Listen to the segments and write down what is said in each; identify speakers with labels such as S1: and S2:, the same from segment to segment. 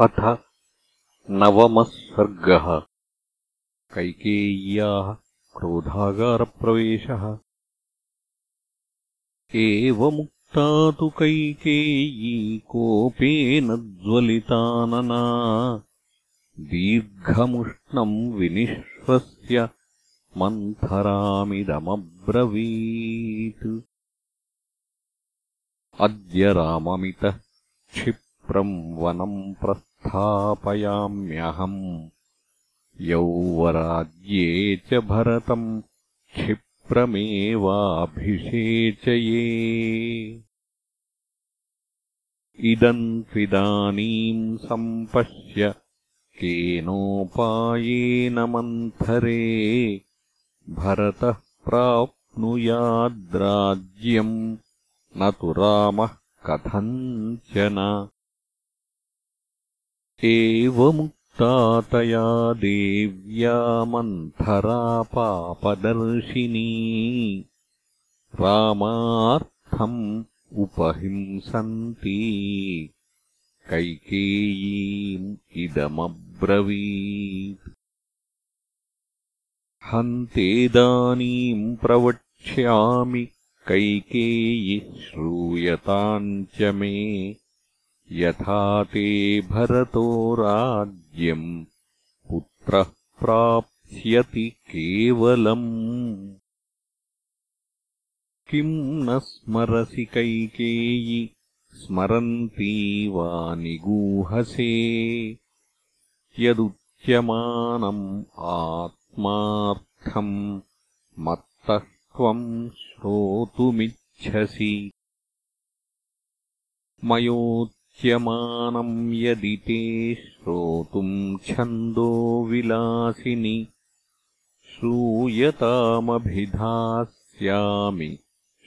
S1: अथ नवमः सर्गः कैकेय्याः क्रोधागारप्रवेशः। एवमुक्ता तु कैकेयी कोपेन ज्वलितानना। दीर्घमुष्णम् विनिश्वस्य मन्थरामिदमब्रवीत्। अद्य राममितः क्षिप्रम् वनम् प्रस्थापयाम्यहम् यौवराज्ये च भरतम् क्षिप्रमेवाभिषेचये। इदम् त्विदानीम् सम्पश्य केनोपायेन मन्थरे भरतः प्राप्नुयाद्राज्यम् न तु रामः कथञ्चन एवमुक्ता तया देव्या मन्थरा पापदर्शिनी। रामार्थम् उपहिंसन्ती। कैकेयीम् इदमब्रवीत्। हन्तेदानीम् प्रवक्ष्यामि कैकेयि श्रूयताम् च मे यथा ते भरतो राज्यम् पुत्रः प्राप्स्यति केवलम्। किम् न स्मरसि कैकेयि स्मरन्ती वा निगूहसे यदुच्यमानम् आत्मार्थम् मत्तः त्वम् श्रोतुमिच्छसि मयोच्यमानम् यदि ते श्रोतुम् छन्दो विलासिनि श्रूयतामभिधास्यामि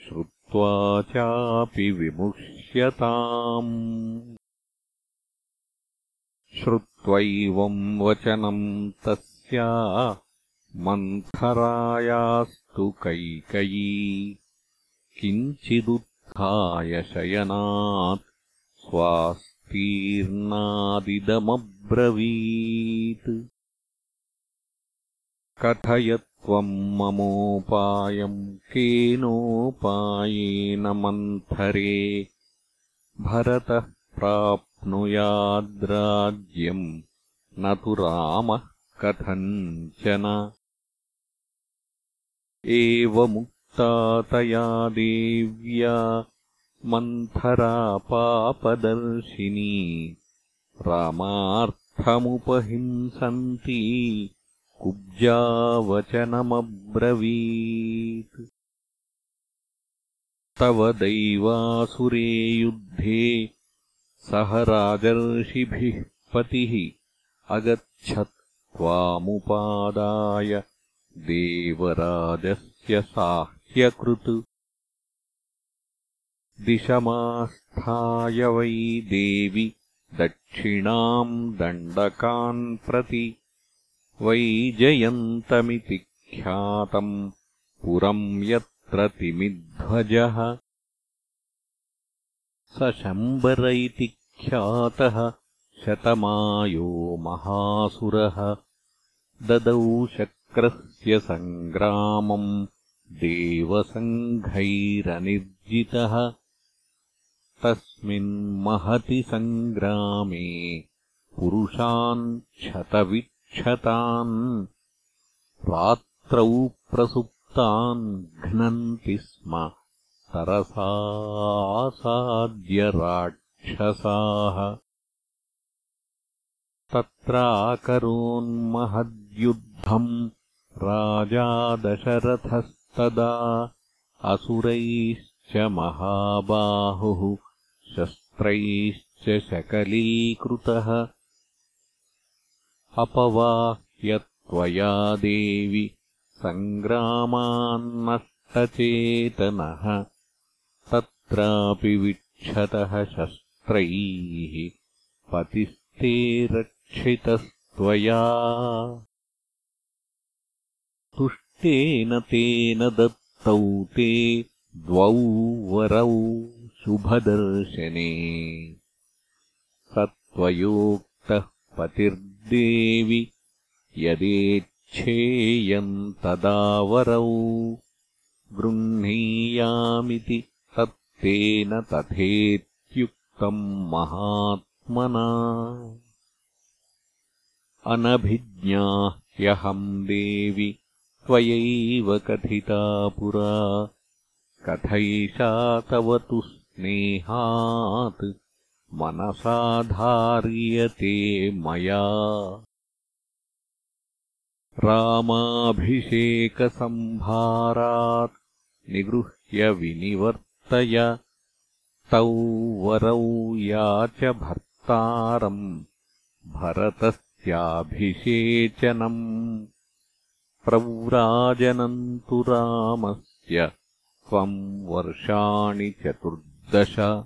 S1: श्रुत्वा चापि विमुष्यताम् श्रुत्वैवम् वचनम् तस्या मन्थरायास्तु कैकयी किञ्चिदुत्थाय शयनात् स्वास्तीर्णादिदमब्रवीत् कथय त्वम् ममोपायम् केनोपायेन मन्थरे। भरतः प्राप्नुयाद्राज्यम् न तु रामः कथञ्चन। एवमुक्ता तया देव्या मन्थरा पापदर्शिनी रामार्थमुपहिंसन्ती कुब्जावचनमब्रवीत्। तव दैवासुरे युद्धे सह राजर्षिभिः पतिः अगच्छत् त्वामुपादाय देवराजस्य साह्यकृत् दिशमास्थाय वै देवि दक्षिणाम् दण्डकान् प्रति वैजयन्तमिति ख्यातम् पुरम् यत्र तिमिध्वजः। स शम्बर इति ख्यातः शतमायो महासुरः। ददौ शक्रस्य सङ्ग्रामम् देवसङ्घैरनिर्जितः तस्मिन्महति सङ्ग्रामे पुरुषान् क्षतविक्षतान् रात्रौ प्रसुप्तान् घ्नन्ति स्म तरसासाद्यराक्षसाः तत्राकरोन्महद्युद्धम् राजा दशरथस्तदा असुरैश्च महाबाहुः शस्त्रैश्च शकलीकृतः अपवाह्य त्वया देवि सङ्ग्रामान्नष्टचेतनः। तत्रापि विक्षतः शस्त्रैः। पतिस्ते रक्षितस्त्वया। तुष्टेन तेन दत्तौ ते द्वौ वरौ शुभदर्शने। स त्वयोक्तमब्रवीद् युक्तः पतिर्देवि यदेच्छेयम् तदावरौ। गृह्णीयामिति तत्तेन तथेत्युक्तम् महात्मना। अनभिज्ञा ह्यहम् देवि त्वयैव कथिता पुरा। कथैषा तव तु स्नेहात् मनसाधार्यते मया रामाभिषेकसम्भारात् निगृह्य विनिवर्तय तौ वरौ याच भर्तारम् भरतस्याभिषेचनम् प्रव्राजनन्तु रामस्य त्वम् वर्षाणि चतुर्दश।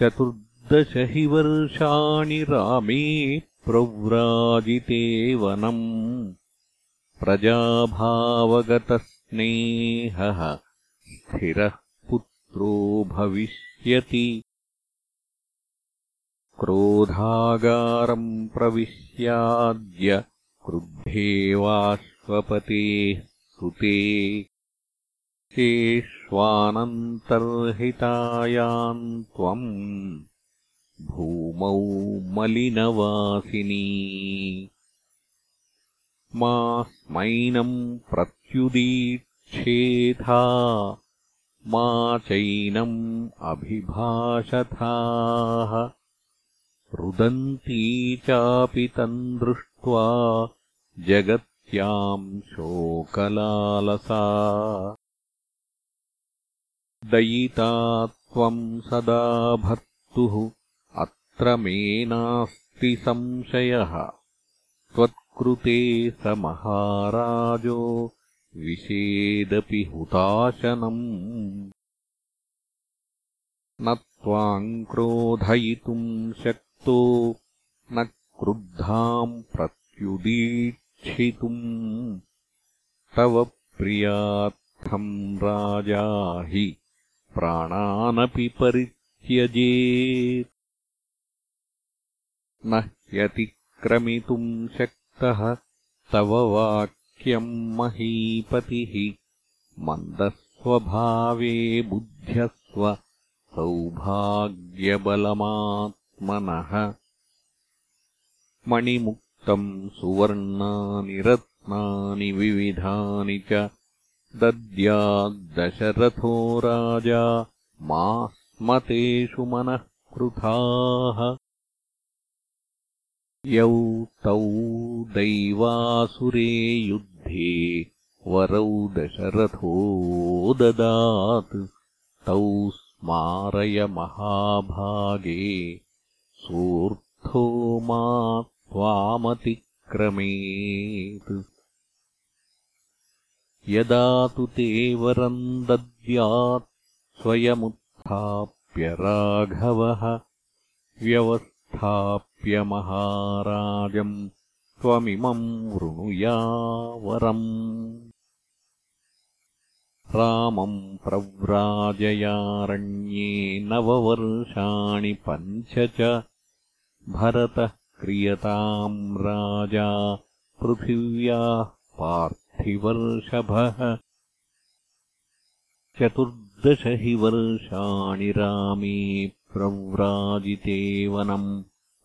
S1: चतुर्दश हि वर्षाणि रामे प्रव्राजिते वनम् प्रजाभावगतस्नेहः स्थिरः पुत्रो भविष्यति। क्रोधागारम् प्रविश्याद्य क्रुद्धेवाश्वपतेः सुते चेष्वानन्तर्हितायाम् त्वम् भूमौ मलिनवासिनी। मा स्मैनम् प्रत्युदीक्षेथा मा चैनम् अभिभाषथाः। रुदन्ती चापि तम् दृष्ट्वा जगत्याम् शोकलालसा दयिता त्वम् सदा भर्तुः। अत्र मे नास्ति संशयः। त्वत्कृते स महाराजो विषेदपि हुताशनम्। न त्वाम् क्रोधयितुम् शक् न क्रुद्धाम् प्रत्युदीक्षितुम्। तव प्रियार्थम् राजा हि प्राणानपि परित्यजेत्। न ह्यतिक्रमितुम् शक्तः तव वाक्यम् महीपतिः। मन्दस्वभावे बुद्ध्यस्व सौभाग्यबलमात् मणिमुक्तम् सुवर्णानि रत्नानि विविधानि च दद्याद्दशरथो राजा मा स्मतेषु मनः कृथाः यौ तौ दैवासुरे युद्धे वरौ दशरथो ददात्। तौ स्मारय महाभागे सोऽर्थो मा त्वामतिक्रमेत् यदा तु ते वरम् दद्यात् स्वयमुत्थाप्य राघवः व्यवस्थाप्य महाराजम् त्वमिमम् वृणुयावरम् रामम् प्रव्राजयारण्ये नववर्षाणि पञ्च च भरतः क्रियताम् राजा पृथिव्याः पार्थिवर्षभः चतुर्दश हि वर्षाणि रामे प्रव्राजिते वनम्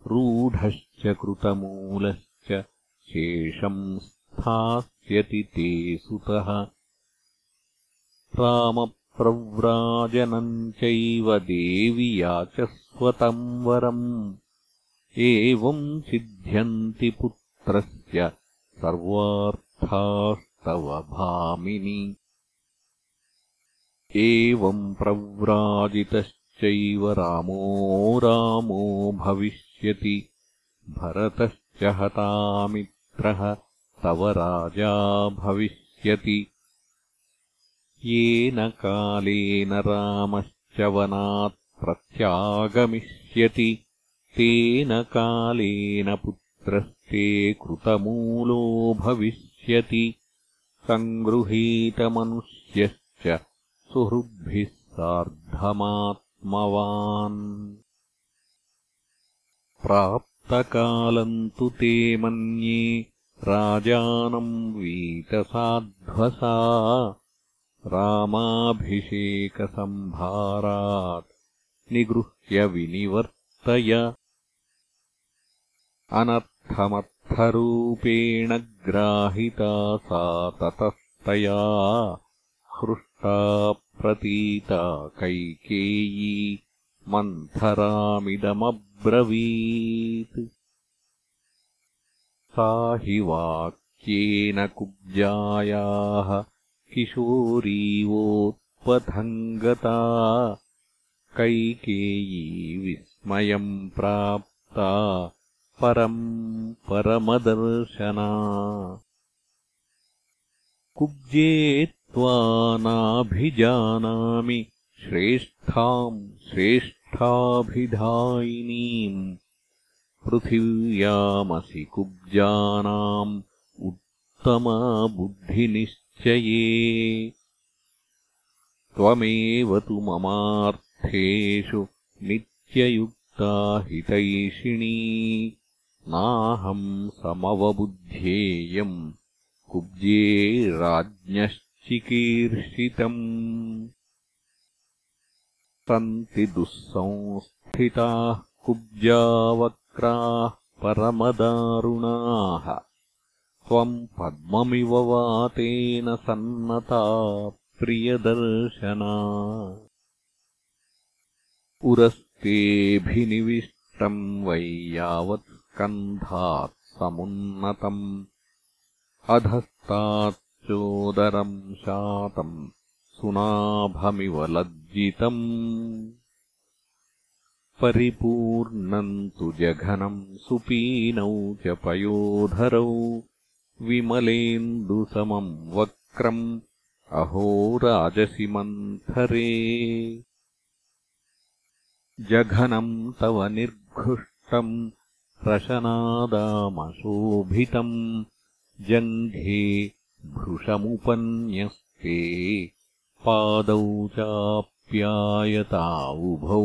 S1: रूढश्च कृतमूलश्च शेषम् स्थास्यति ते सुतः। रामप्रव्राजनम् चैव देवि याचस्वतम् वरम्। एवम् सिद्ध्यन्ति पुत्रस्य सर्वार्थास्तव भामिनि एवम् प्रव्राजितश्चैव रामो रामो भविष्यति। भरतश्च हतामित्रः तव राजा भविष्यति। येन कालेन रामश्च वनात् प्रत्यागमिष्यति। तेन कालेन पुत्रस्ते कृतमूलो भविष्यति सङ्गृहीतमनुष्यश्च सुहृद्भिः सार्धमात्मवान्। प्राप्तकालम् तु ते मन्ये राजानम् वीतसाध्वसा रामाभिषेकसम्भारात् निगृह्य विनिवर्तय अनर्थमर्थरूपेण ग्राहिता सा ततस्तया हृष्टा प्रतीता कैकेयी मन्थरामिदमब्रवीत्। सा हि वाक्येन कुब्जायाः किशोरीवोत्पथम् गता कैकेयी विस्मयम् प्राप्ता परम् परमदर्शना। कुब्जे त्वा नाभिजानामि श्रेष्ठाम् श्रेष्ठाभिधायिनीम्। पृथिव्यामसि कुब्जानाम् उत्तमा बुद्धिनिश्चये। त्वमेव तु ममार्थेषु नित्ययुक्ता हितैषिणी नाहम् समवबुध्येयम् कुब्जे राज्ञश्चिकीर्षितम्। सन्ति दुःसंस्थिताः कुब्जावक्राः परमदारुणाः। त्वम् पद्ममिव वातेन सन्नता प्रियदर्शना। उरस्तेऽभिनिविष्टम् वै यावत् स्कन्धात् समुन्नतम् अधस्ताच्चोदरम् शातम् सुनाभमिव लज्जितम्। परिपूर्णम् तु जघनम् सुपीनौ च पयोधरौ विमलेन्दुसमम् वक्रम् अहो राजसि मन्थरे जघनम् तव निर्घुष्टम् रशनादामशोभितम् जङ्घे भृशमुपन्यस्ते पादौ चाप्यायतावुभौ।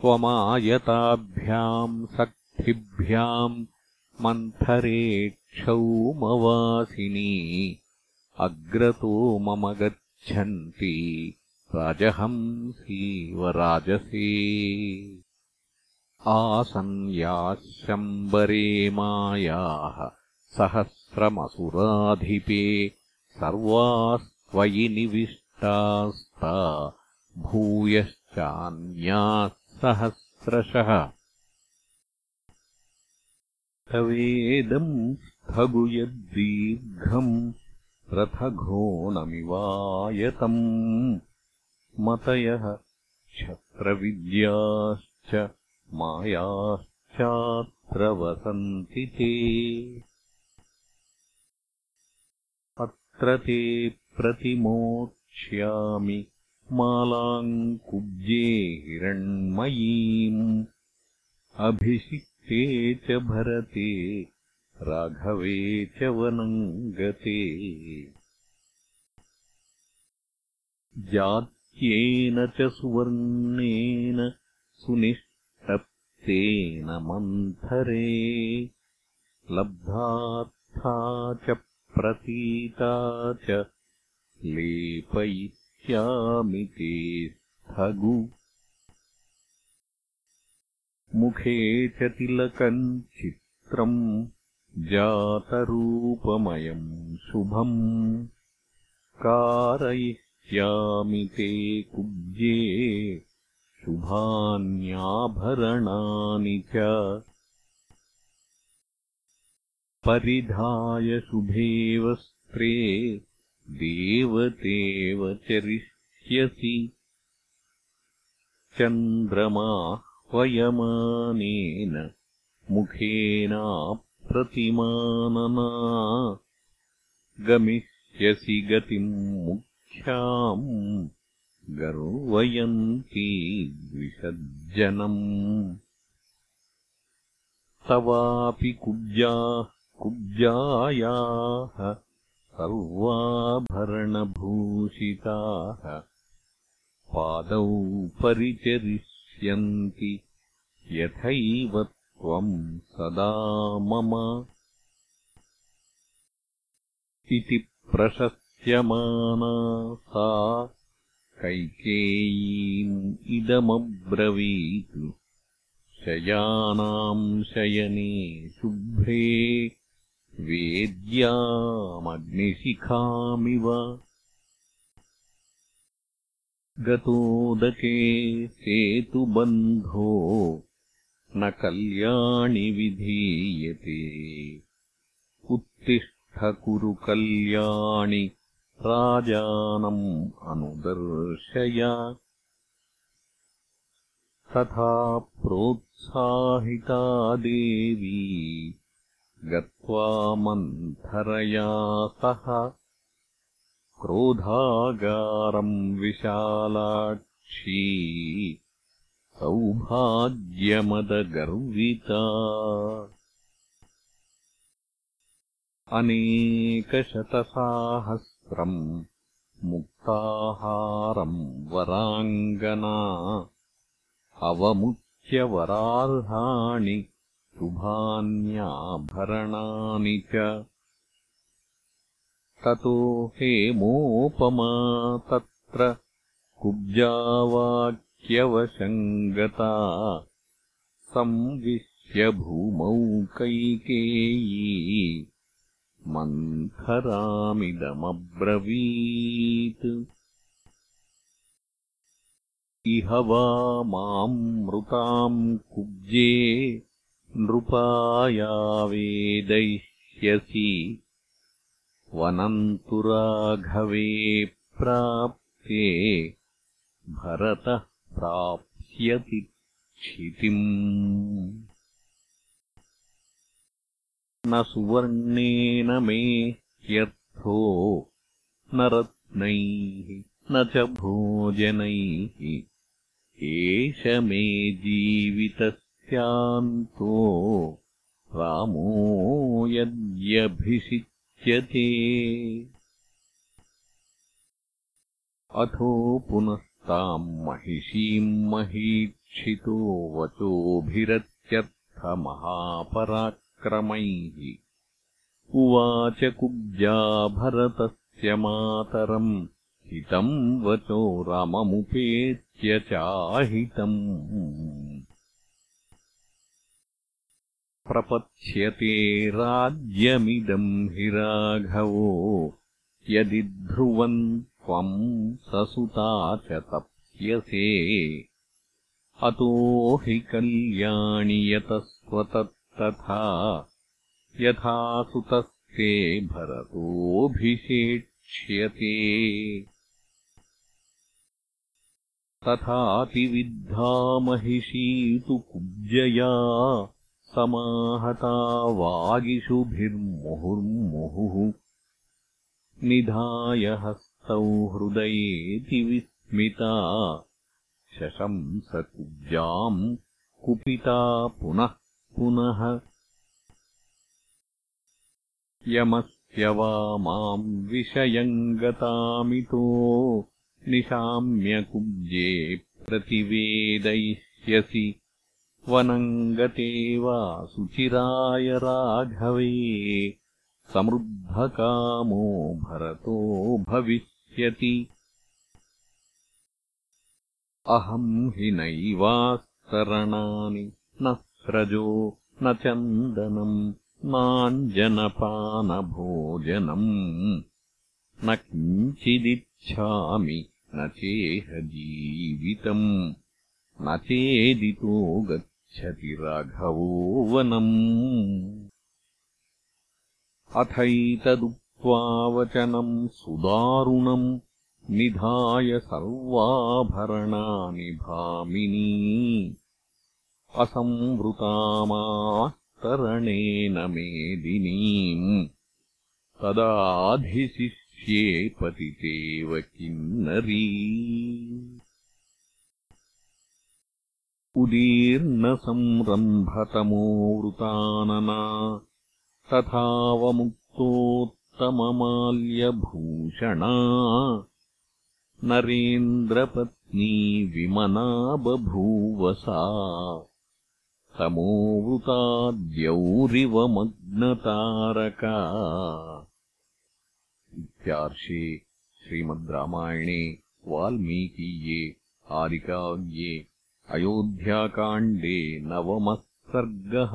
S1: त्वमायताभ्याम् सक्थिभ्याम् मन्थरे क्षौमवासिनी अग्रतो मम गच्छन्ति राजहंसीव राजसे आसन्याशम्बरे मायाः सहस्रमसुराधिपे सर्वास्त्वयि निविष्टास्ता भूयश्चान्याः सहस्रशः तवेदम् स्थगुयद्दीर्घम् रथघोणमिवायतम्। मतयः क्षत्रविद्याश्च मायाश्चात्र वसन्ति ते अत्र ते प्रतिमोक्ष्यामि मालाम् कुब्जे हिरण्मयीम्। अभिषिक्ते च भरते राघवे च वनम् गते जात्येन च सुवर्णेन सुनिष्टप्तेन मन्थरे लब्धार्था च प्रतीता च लेपयिष्यामि ते स्थगु। मुखे च तिलकम् चित्रम् जातरूपमयम् शुभम्। कारयिष्यामि ते कुब्जे शुभान्याभरणानि च। परिधाय शुभे वस्त्रे देवतेव चरिष्यसि। चन्द्रमाह्वयमानेन मुखेनाप्रतिमानना। गमिष्यसि गतिम् मुख्याम् गर्वयन्ती द्विषज्जनम्। तवापि कुब्जाः कुब्जायाः सर्वाभरणभूषिताः पादौ परिचरिष्यन्ति यथैव त्वम् सदा मम। इति प्रशस्यमाना सा कैकेयीम् इदमब्रवीत्। शयानाम् शयने शुभ्रे वेद्यामग्निशिखामिव। गतोदके सेतुबन्धो न कल्याणि विधीयते। उत्तिष्ठ कुरु कल्याणि राजानम् अनुदर्शय। तथा प्रोत्साहिता देवी गत्वा मन्थरया सह क्रोधागारम् विशालाक्षी सौभाग्यमदगर्विता अनेकशतसाहस्रम् मुक्ताहारम् वराङ्गना अवमुच्यवरार्हाणि शुभान्याभरणानि च। ततो हेमोपमा तत्र कुब्जावाक्यवशङ्गता संविश्य भूमौ कैकेयी मन्थरामिदमब्रवीत्। इह वा माम् मृताम् कुब्जे नृपायावेदयिष्यसि वनन्तुराघवे प्राप्ते भरतः प्राप्स्यति क्षितिम् न सुवर्णेन मे ह्यर्थो न रत्नैः न च भोजनैः। एष मे जीवितस्यान्तो रामो यद्यभिषि अथो पुनस्ताम् महिषीम् महीक्षितो वचोभिरत्यर्थमहापराक्रमैः उवाच कुब्जा भरतस्य मातरम्। हितम् वचो राममुपेत्य चाहितम्। प्रपत्स्यते राज्यमिदम् हि राघवो। यदि ध्रुवम् त्वम् ससुता च तप्स्यसे। अतो हि कल्याणि यतस्त्वतत्तथा यथा सुतस्ते भरतोऽभिषेक्ष्यते तथातिविद्धा महिषी तु कुब्जया समाहता वागिषुभिर्मुहुर्मुहुः। निधाय हस्तौ हृदयेति विस्मिता। शशंसकुब्जाम् कुपिता पुनः पुनः यमस्य वा माम् विषयम् गतामितो निशाम्यकुब्जे प्रतिवेदयिष्यसि वनम् गते वा सुचिराय राघवे समृद्धकामो भरतो भविष्यति। अहम् हि नैवास्तरणानि न स्रजो न चन्दनम् नाञ्जनपानभोजनम् न किञ्चिदिच्छामि न चेह जीवितम्। न चेदितो गच्छ राघवो वनम्। अथैतदुक्त्वा वचनम् सुदारुणम् निधाय सर्वाभरणानि भामिनी असंवृतामास्तरणेन मेदिनीम् तदाधिशिष्ये पतितेव किन्नरी। उदीर्णसंरम्भतमो वृतानना तथावमुक्तोत्तममाल्यभूषणा। नरेन्द्रपत्नी विमना बभूव सा तमोवृताद्यौरिवमग्नतारका इत्यार्षे श्रीमद् रामायणे वाल्मीकीये आदिकाव्ये अयोध्याकाण्डे नवमः सर्गः